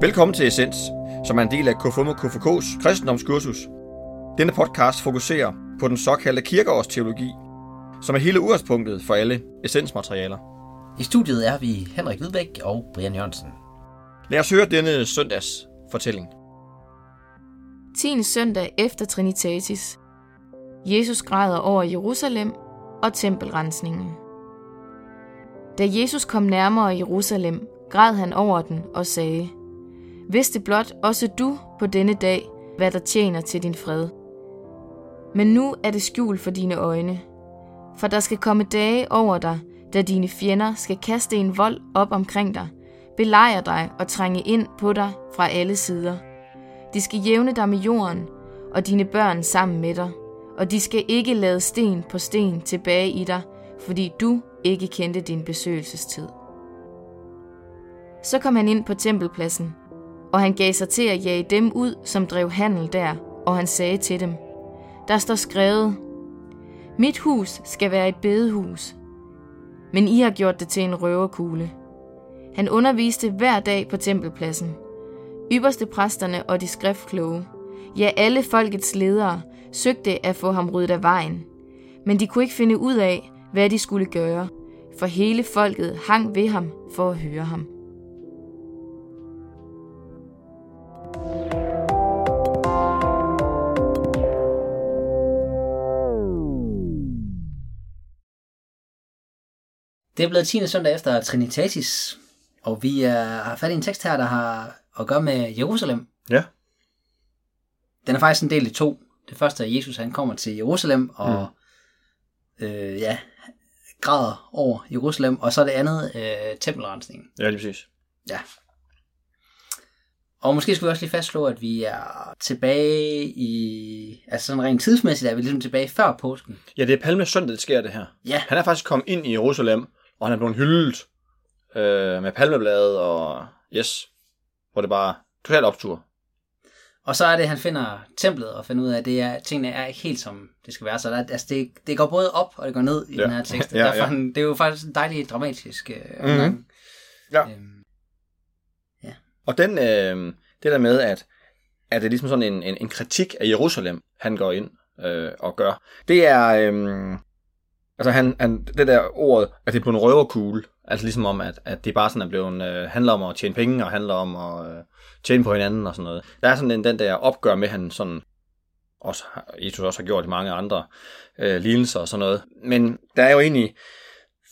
Velkommen til Essens, som er en del af KFUM og KFK's kristendomskursus. Denne podcast fokuserer på den såkaldte kirkeårsteologi, som er hele udgangspunktet for alle essensmaterialer. I studiet er vi Henrik Hvidbæk og Brian Jørgensen. Lad os høre denne søndags fortælling. 10. søndag efter Trinitatis. Jesus græder over Jerusalem og tempelrensningen. Da Jesus kom nærmere Jerusalem, græd han over den og sagde, Vidste blot også du på denne dag, hvad der tjener til din fred. Men nu er det skjult for dine øjne, for der skal komme dage over dig, da dine fjender skal kaste en vold op omkring dig, belejre dig og trænge ind på dig fra alle sider. De skal jævne dig med jorden og dine børn sammen med dig, og de skal ikke lade sten på sten tilbage i dig, fordi du ikke kendte din besøgelsestid. Så kom han ind på tempelpladsen, og han gav sig til at jage dem ud, som drev handel der, og han sagde til dem, Der står skrevet, Mit hus skal være et bedehus, men I har gjort det til en røverkugle. Han underviste hver dag på tempelpladsen. Ypperste præsterne og de skriftkloge, ja alle folkets ledere, søgte at få ham ryddet af vejen. Men de kunne ikke finde ud af, hvad de skulle gøre, for hele folket hang ved ham for at høre ham. Det er blevet 10. søndag efter Trinitatis, og vi er, har fat i en tekst her, der har at gøre med Jerusalem. Ja. Den er faktisk en del i to. Det første er, Jesus han kommer til Jerusalem, og mm. øh, ja, græder over Jerusalem, og så det andet øh, tempelrensningen. Ja, lige præcis. Ja. Og måske skal vi også lige fastslå, at vi er tilbage i... Altså sådan rent tidsmæssigt er vi ligesom tilbage før påsken. Ja, det er Palme søndag, det sker det her. Ja. Han er faktisk kommet ind i Jerusalem, og han er blevet hyldet øh, med palmebladet, og yes, hvor det bare totalt optur. Og så er det, at han finder templet og finder ud af, at det er, tingene er ikke helt som det skal være. Så der, altså det, det går både op og det går ned i Ja. den her tekst. Ja, Derfor, ja. Han, det er jo faktisk en dejlig dramatisk øh, Mhm. omgang. Ja. Øhm, Og den, øh, det der med, at, at det er ligesom sådan en, en, en kritik af Jerusalem, han går ind øh, og gør, det er, øh, altså han, han, det der ord, at det er på en røverkugle, altså ligesom om, at, at det bare sådan er blevet, øh, handler om at tjene penge, og handler om at øh, tjene på hinanden og sådan noget. Der er sådan en, den der opgør med, han sådan, også, Jesus også har gjort i mange andre øh, lignelser og sådan noget. Men der er jo egentlig,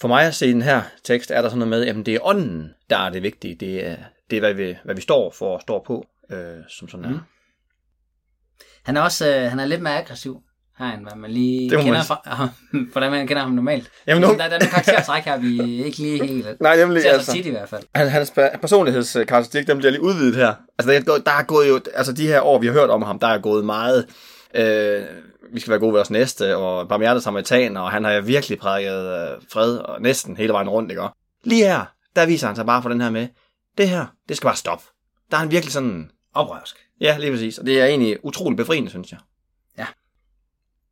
for mig at se den her tekst, er der sådan noget med, at det er ånden, der er det vigtige. Det er, det er hvad, vi, hvad vi står for og står på, øh, som sådan er. Mm. Han er også øh, han er lidt mere aggressiv her, end hvad man lige Det man kender s- fra, hvordan man kender ham normalt. Jamen, Der, nu, der er nogle karaktertræk her, vi ikke lige helt... nej, nemlig, Ser altså, så tit i hvert fald. han, hans per- personlighedskarakteristik, dem bliver lige udvidet her. Altså, der er, gået, der er gået jo, altså de her år, vi har hørt om ham, der er gået meget, øh, vi skal være gode ved os næste, og barmhjertet samaritan, og han har jo virkelig prædiket øh, fred, og næsten hele vejen rundt, ikke? Lige her, der viser han sig bare for den her med, det her, det skal bare stoppe. Der er han virkelig sådan, Oprørsk. Ja, lige præcis. Og det er egentlig utrolig befriende, synes jeg.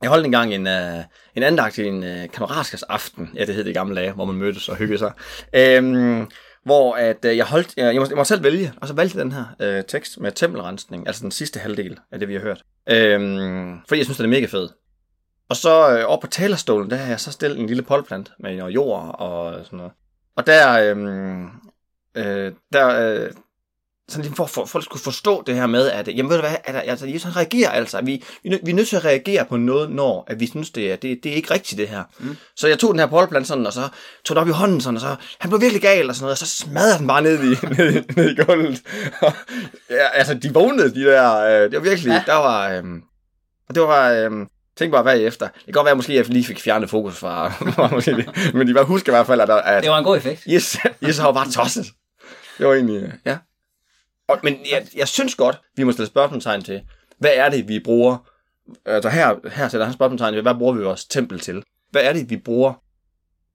Jeg holdt engang en, uh, en andagt i en øh, uh, kammeratskers aften, ja, det hed det i gamle dage, hvor man mødtes og hyggede sig, øhm, hvor at, uh, jeg, holdt, jeg, jeg, må, jeg må selv vælge, og så valgte jeg den her uh, tekst med tempelrensning, altså den sidste halvdel af det, vi har hørt. Øhm, fordi jeg synes, det er mega fedt. Og så øh, op på talerstolen, der har jeg så stillet en lille polplant med noget jord og sådan noget. Og der, øhm, øh, der, øh, sådan ligesom for, for, folk skulle forstå det her med, at jamen ved du hvad, at, altså, Jesus han reagerer altså, vi, vi, vi er nødt til at reagere på noget, når at vi synes, det er, det, det er ikke rigtigt det her. Mm. Så jeg tog den her polplant sådan, og så tog den op i hånden sådan, og så, han blev virkelig gal og sådan noget, og så smadrede den bare ned i, ned, i- ned i gulvet. Og, ja, altså, de vågnede, de der, øh, det var virkelig, Ja. der var, øh, og det var, øh, tænk bare bagefter. Det kan godt være, at måske jeg lige fik fjernet fokus fra, men de bare husker i hvert fald, at, at Det var en god effekt. Yes, yes har bare tosset. Det var egentlig, øh, ja. Og, men jeg, jeg synes godt, vi må stille spørgsmålstegn til, hvad er det, vi bruger, altså her, her sætter han spørgsmålstegn ved, hvad bruger vi vores tempel til? Hvad er det, vi bruger,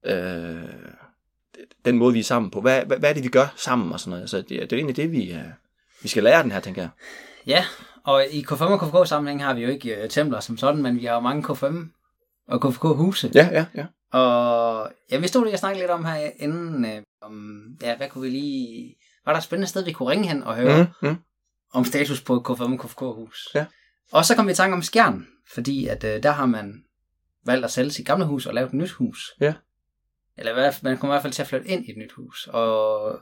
øh, den måde, vi er sammen på? Hvad, hvad, hvad er det, vi gør sammen og sådan noget? Så det, er- det er egentlig det, vi, øh, vi skal lære den her, tænker jeg. Ja, og i K5 og KFK sammenhæng har vi jo ikke øh, templer som sådan, men vi har jo mange K5 og KFK huse. Ja, ja, ja. Og ja, vi stod lige og snakkede lidt om her inden, øh, om, ja, hvad kunne vi lige... var der et spændende sted, vi kunne ringe hen og høre Mm, mm. om status på K5 KFK hus. Ja. Og så kom vi i tanke om Skjern, fordi at øh, der har man valgt at sælge sit gamle hus og lave et nyt hus. Ja. Eller man kommer i hvert fald til at flytte ind i et nyt hus. Og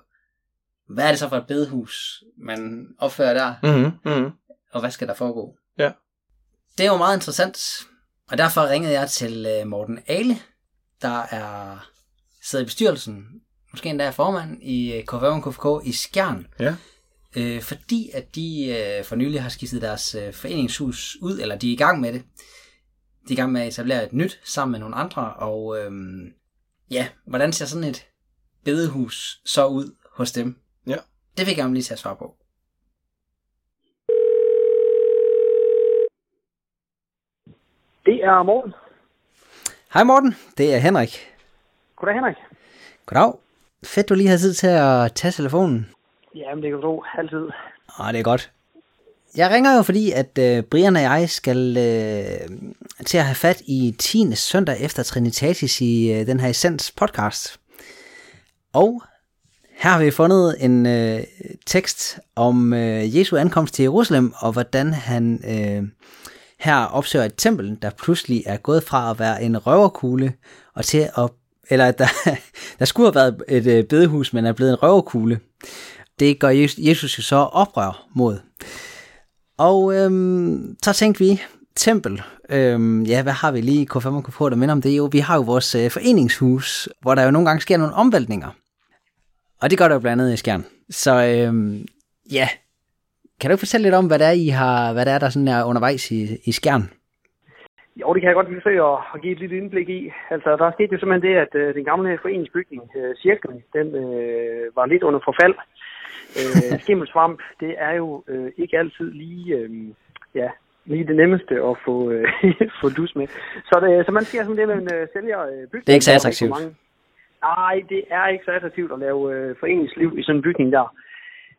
hvad er det så for et bedehus, man opfører der? Mm, mm. og hvad skal der foregå? Ja. Det er jo meget interessant, og derfor ringede jeg til øh, Morten Ale, der er sidder i bestyrelsen, måske endda er formand i øh, KFM KFK i Skjern, Ja. øh, fordi at de øh, for nylig har skiftet deres øh, foreningshus ud, eller de er i gang med det. De er i gang med at etablere et nyt sammen med nogle andre, og øh, ja, hvordan ser sådan et bedehus så ud hos dem? Ja. Det fik jeg om lige til at svare på. Det er Morten. Hej Morten, det er Henrik. Goddag, Henrik. Goddag. Fedt, du lige har tid til at tage telefonen. Jamen, det kan du tro. Altid. Åh, det er godt. Jeg ringer jo, fordi at øh, Brian og jeg skal øh, til at have fat i 10. søndag efter Trinitatis i øh, den her Essens podcast. Og her har vi fundet en øh, tekst om øh, Jesu ankomst til Jerusalem, og hvordan han øh, her opsøger et tempel, der pludselig er gået fra at være en røverkugle, og til at, eller at der, der skulle have været et øh, bedehus, men er blevet en røverkugle. Det gør Jesus jo så oprør mod. Og øhm, så tænkte vi, tempel, øhm, ja, hvad har vi lige i K5 og K4, der minder om det? Jo, vi har jo vores øh, foreningshus, hvor der jo nogle gange sker nogle omvæltninger. Og det gør der jo blandt andet i Skjern. Så øhm, ja, kan du ikke fortælle lidt om, hvad der er, I har, hvad det er, der sådan er undervejs i, i Skjern? Jo, det kan jeg godt forsøge at, at give et lille indblik i. Altså, der skete jo simpelthen det, at øh, den gamle foreningsbygning, øh, Cirklen, den øh, var lidt under forfald. Øh, skimmelsvamp, det er jo øh, ikke altid lige, øh, ja, lige det nemmeste at få, øh, få dus med. Så, det, så man siger sådan det, man øh, sælger øh, bygningen. Det er ikke så attraktivt. rigtig Nej, det er ikke så attraktivt at lave øh, foreningsliv i sådan en bygning der.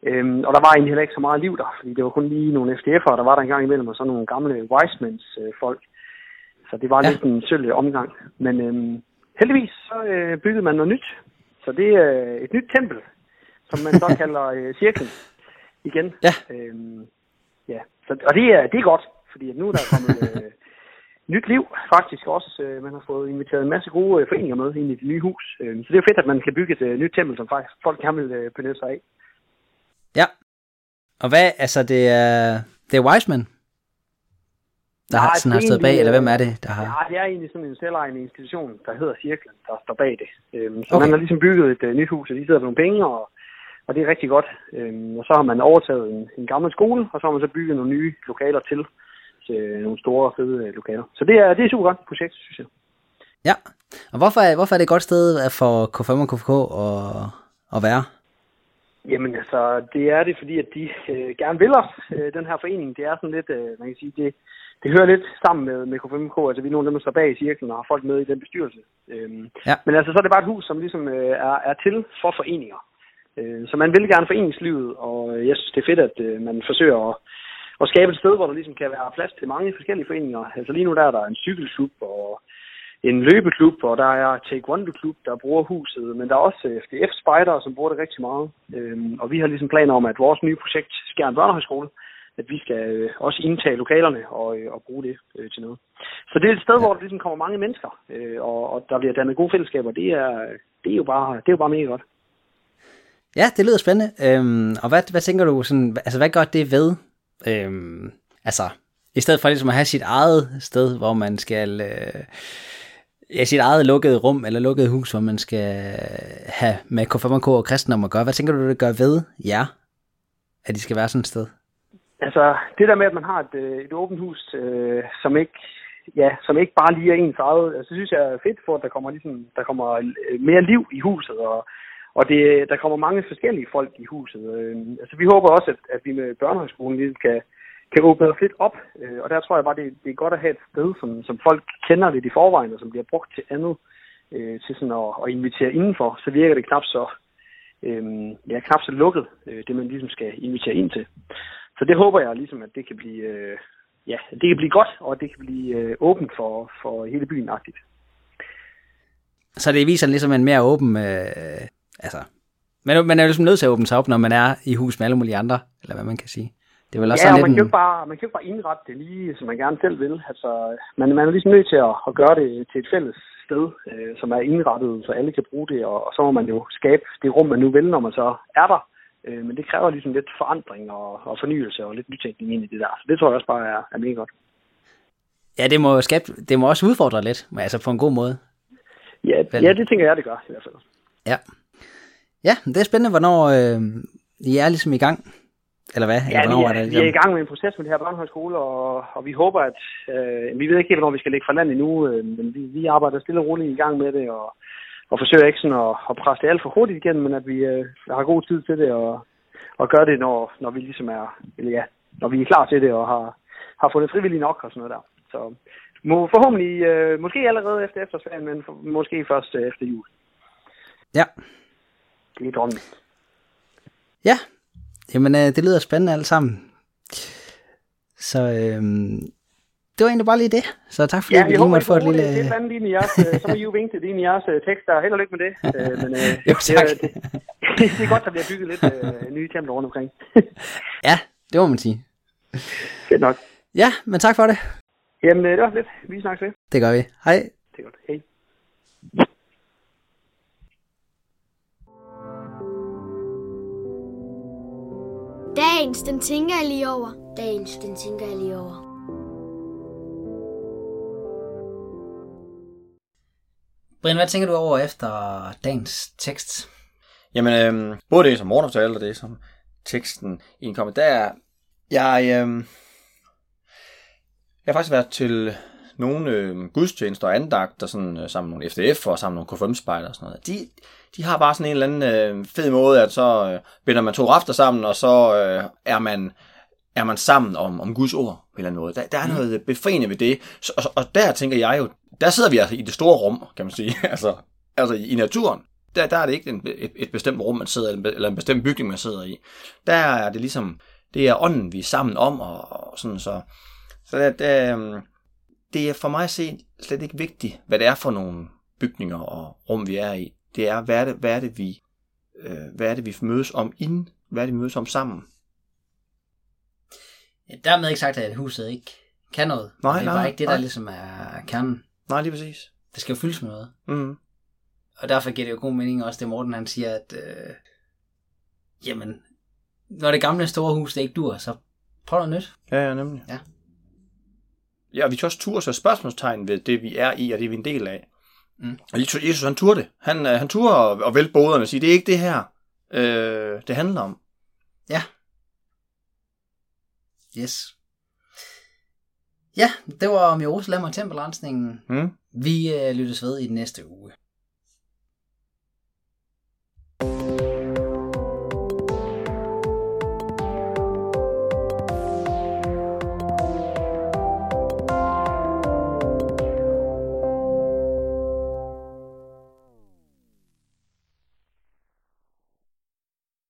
Øhm, og der var egentlig heller ikke så meget liv der, fordi det var kun lige nogle FDF'ere, der var der en gang imellem, og så nogle gamle Wisemans øh, folk. Så det var Ja. lidt en sølv omgang. Men øhm, heldigvis så øh, byggede man noget nyt. Så det er øh, et nyt tempel, som man så kalder øh, cirklen igen. Ja. Øhm, ja. Så, og det er, det er godt, fordi nu er der kommet øh, nyt liv faktisk også. Øh, man har fået inviteret en masse gode øh, foreninger med ind i det nye hus. Øh, så det er jo fedt, at man kan bygge et øh, nyt tempel, som faktisk folk gerne vil øh, benytte sig af. Ja. Og hvad, altså det er, det er Wiseman, der har, sådan har stået bag, eller hvem øh, er det, der har... Ja, det er egentlig sådan en selvejende institution, der hedder Cirklen, der står bag det. Øhm, så Okay. man har ligesom bygget et uh, nyt hus, og de sidder på nogle penge, og, og det er rigtig godt. Øhm, og så har man overtaget en, en gammel skole, og så har man så bygget nogle nye lokaler til, til nogle store, fede øh, lokaler. Så det er, det er et super godt projekt, synes jeg. Ja, og hvorfor er, hvorfor er det et godt sted for K5 og KFK at, at være? Jamen altså, det er det, fordi at de øh, gerne vil os, øh, den her forening. Det er sådan lidt, øh, man kan sige, det, det hører lidt sammen med, med K5K. Altså, vi er nogle af dem, der står bag i cirklen og har folk med i den bestyrelse. Øhm, Ja. Men altså, så er det bare et hus, som ligesom øh, er, er til for foreninger. Øh, så man vil gerne foreningslivet, og øh, jeg synes, det er fedt, at øh, man forsøger at, at skabe et sted, hvor der ligesom kan være plads til mange forskellige foreninger. Altså lige nu der er der en cykelklub og en løbeklub, og der er Taekwondo-klub, der bruger huset, men der er også øh, FDF Spider, som bruger det rigtig meget. Øhm, og vi har ligesom planer om, at vores nye projekt, Skjern Børnehøjskole, at vi skal øh, også indtage lokalerne og, øh, og bruge det øh, til noget. Så det er et sted, hvor der ligesom kommer mange mennesker, øh, og, og der bliver dannet gode fællesskaber. Det er, det er, jo, bare, det er jo bare mega godt. Ja, det lyder spændende. Øhm, og hvad, hvad tænker du, sådan, altså hvad gør det ved? Øhm, altså, i stedet for ligesom at have sit eget sted, hvor man skal... Øh, ja, sit eget lukkede rum, eller lukkede hus, hvor man skal have med K5K og kristendom at gøre. Hvad tænker du, det gør ved jer, at de skal være sådan et sted? Altså, det der med, at man har et, øh, et åbent hus, øh, som ikke ja, som ikke bare lige er ens eget, altså, synes jeg er fedt for, at der kommer, ligesom, der kommer øh, mere liv i huset, og, og det, der kommer mange forskellige folk i huset. Øh, altså, vi håber også, at, at vi med børnehøjskolen lige kan, kan åbne os lidt op, øh, og der tror jeg bare, det, det er godt at have et sted, som, som folk kender lidt i forvejen, og som bliver brugt til andet, øh, til sådan at, at invitere indenfor, så virker det knap så, øh, ja, knap så lukket, øh, det man ligesom skal invitere ind til. Så det håber jeg ligesom, at det kan blive, øh, ja, det kan blive godt, og det kan blive øh, åbent for, for hele byen agtigt. Så det viser ligesom en mere åben, øh, altså, Men man er jo ligesom nødt til at åbne sig op, når man er i hus med alle mulige andre, eller hvad man kan sige. Det er vel også ja, sådan og man lidt kan, en... bare, man kan jo ikke bare indrette det lige, som man gerne selv vil. Altså, man, man er ligesom nødt til at, at gøre det til et fælles sted, øh, som er indrettet, så alle kan bruge det, og, og så må man jo skabe det rum, man nu vil, når man så er der. Øh, men det kræver ligesom lidt forandring og, og fornyelse og lidt nytænkning ind i det der. Så det tror jeg også bare er, er mega godt. Ja, det må, skabe, det må også udfordre lidt, men altså på en god måde. Ja, Vel. ja, det tænker jeg, det gør i hvert fald. Ja. Ja, det er spændende, hvornår øh, I er ligesom i gang. Eller hvad? Ja, Eller vi er, er, vi er i gang med en proces med det her børnehøjskole, og, og vi håber, at øh, vi ved ikke helt, hvornår vi skal lægge fra land endnu, øh, men vi, vi arbejder stille og roligt i gang med det, og, og forsøger ikke sådan at, at presse det alt for hurtigt igen, men at vi øh, har god tid til det, og, og gør det, når, når vi ligesom er, eller ja, når vi er klar til det, og har, har fundet frivillige nok og sådan noget der. Så må, forhåbentlig, øh, måske allerede efter efterårsferien, men for, måske først øh, efter jul. Ja. Det er drømmen. Ja, jamen øh, det lyder spændende alt sammen. Så øh, det var egentlig bare lige det. Så tak fordi Ja, vi lige måtte få et lille... det et andet ind i jeres, øh, så må I jo vinke til det ind i jeres øh, tekster. Held og lykke med det. Øh, men øh, Jo, tak. Det, det, det, er godt, der bliver bygget lidt øh, nye templer rundt omkring. Ja, det må man sige. Fedt nok. Ja, men tak for det. Jamen, det var lidt. Vi snakkes ved. Det gør vi. Hej. Det er godt. Hej. Dagens, den tænker jeg lige over. Dagens, den tænker jeg lige over. Brian, hvad tænker du over efter dagens tekst? Jamen, øhm, både det, som Morten fortalte, og det, som teksten indkommer, der er, jeg, øhm, jeg har faktisk været til nogle øh, gudstjenester og andagter, sådan, øh, sammen med nogle FDF og sammen med nogle KFM-spejder og sådan noget. De, de har bare sådan en eller anden øh, fed måde, at så øh, binder man to rafter sammen, og så øh, er man er man sammen om, om Guds ord, eller noget. Der, der er noget befriende ved det. Så, og, og der tænker jeg jo, der sidder vi altså i det store rum, kan man sige. altså, altså i, i naturen. Der, der er det ikke en, et, et bestemt rum, man sidder i, eller en- eller en bestemt bygning, man sidder i. Der er det ligesom, det er ånden, vi er sammen om, og, og sådan så. Så det, det, øhm, det er for mig at se slet ikke vigtigt, hvad det er for nogle bygninger og rum, vi er i. Det er, hvad er det, hvad er det vi, øh, hvad er det, vi mødes om inden, hvad er det, vi mødes om sammen. Ja, dermed ikke sagt, at huset ikke kan noget. Nej, det er nej, bare ikke det, der nej. ligesom er kernen. Nej, lige præcis. Det skal jo fyldes med noget. Mm. Og derfor giver det jo god mening også, det Morten han siger, at øh, jamen, når det gamle store hus det ikke dur, så prøv noget nyt. Ja, ja, nemlig. Ja. Ja, og vi kan også turde så spørgsmålstegn ved det, vi er i, og det vi er en del af. Mm. Og Jesus, Jesus, han turde det. Han, øh, han turde at vælte boderne og sige, det er ikke det her, øh, det handler om. Ja. Yes. Ja, det var om Jerusalem og tempelrensningen. Mm. Vi øh, lyttes ved i den næste uge.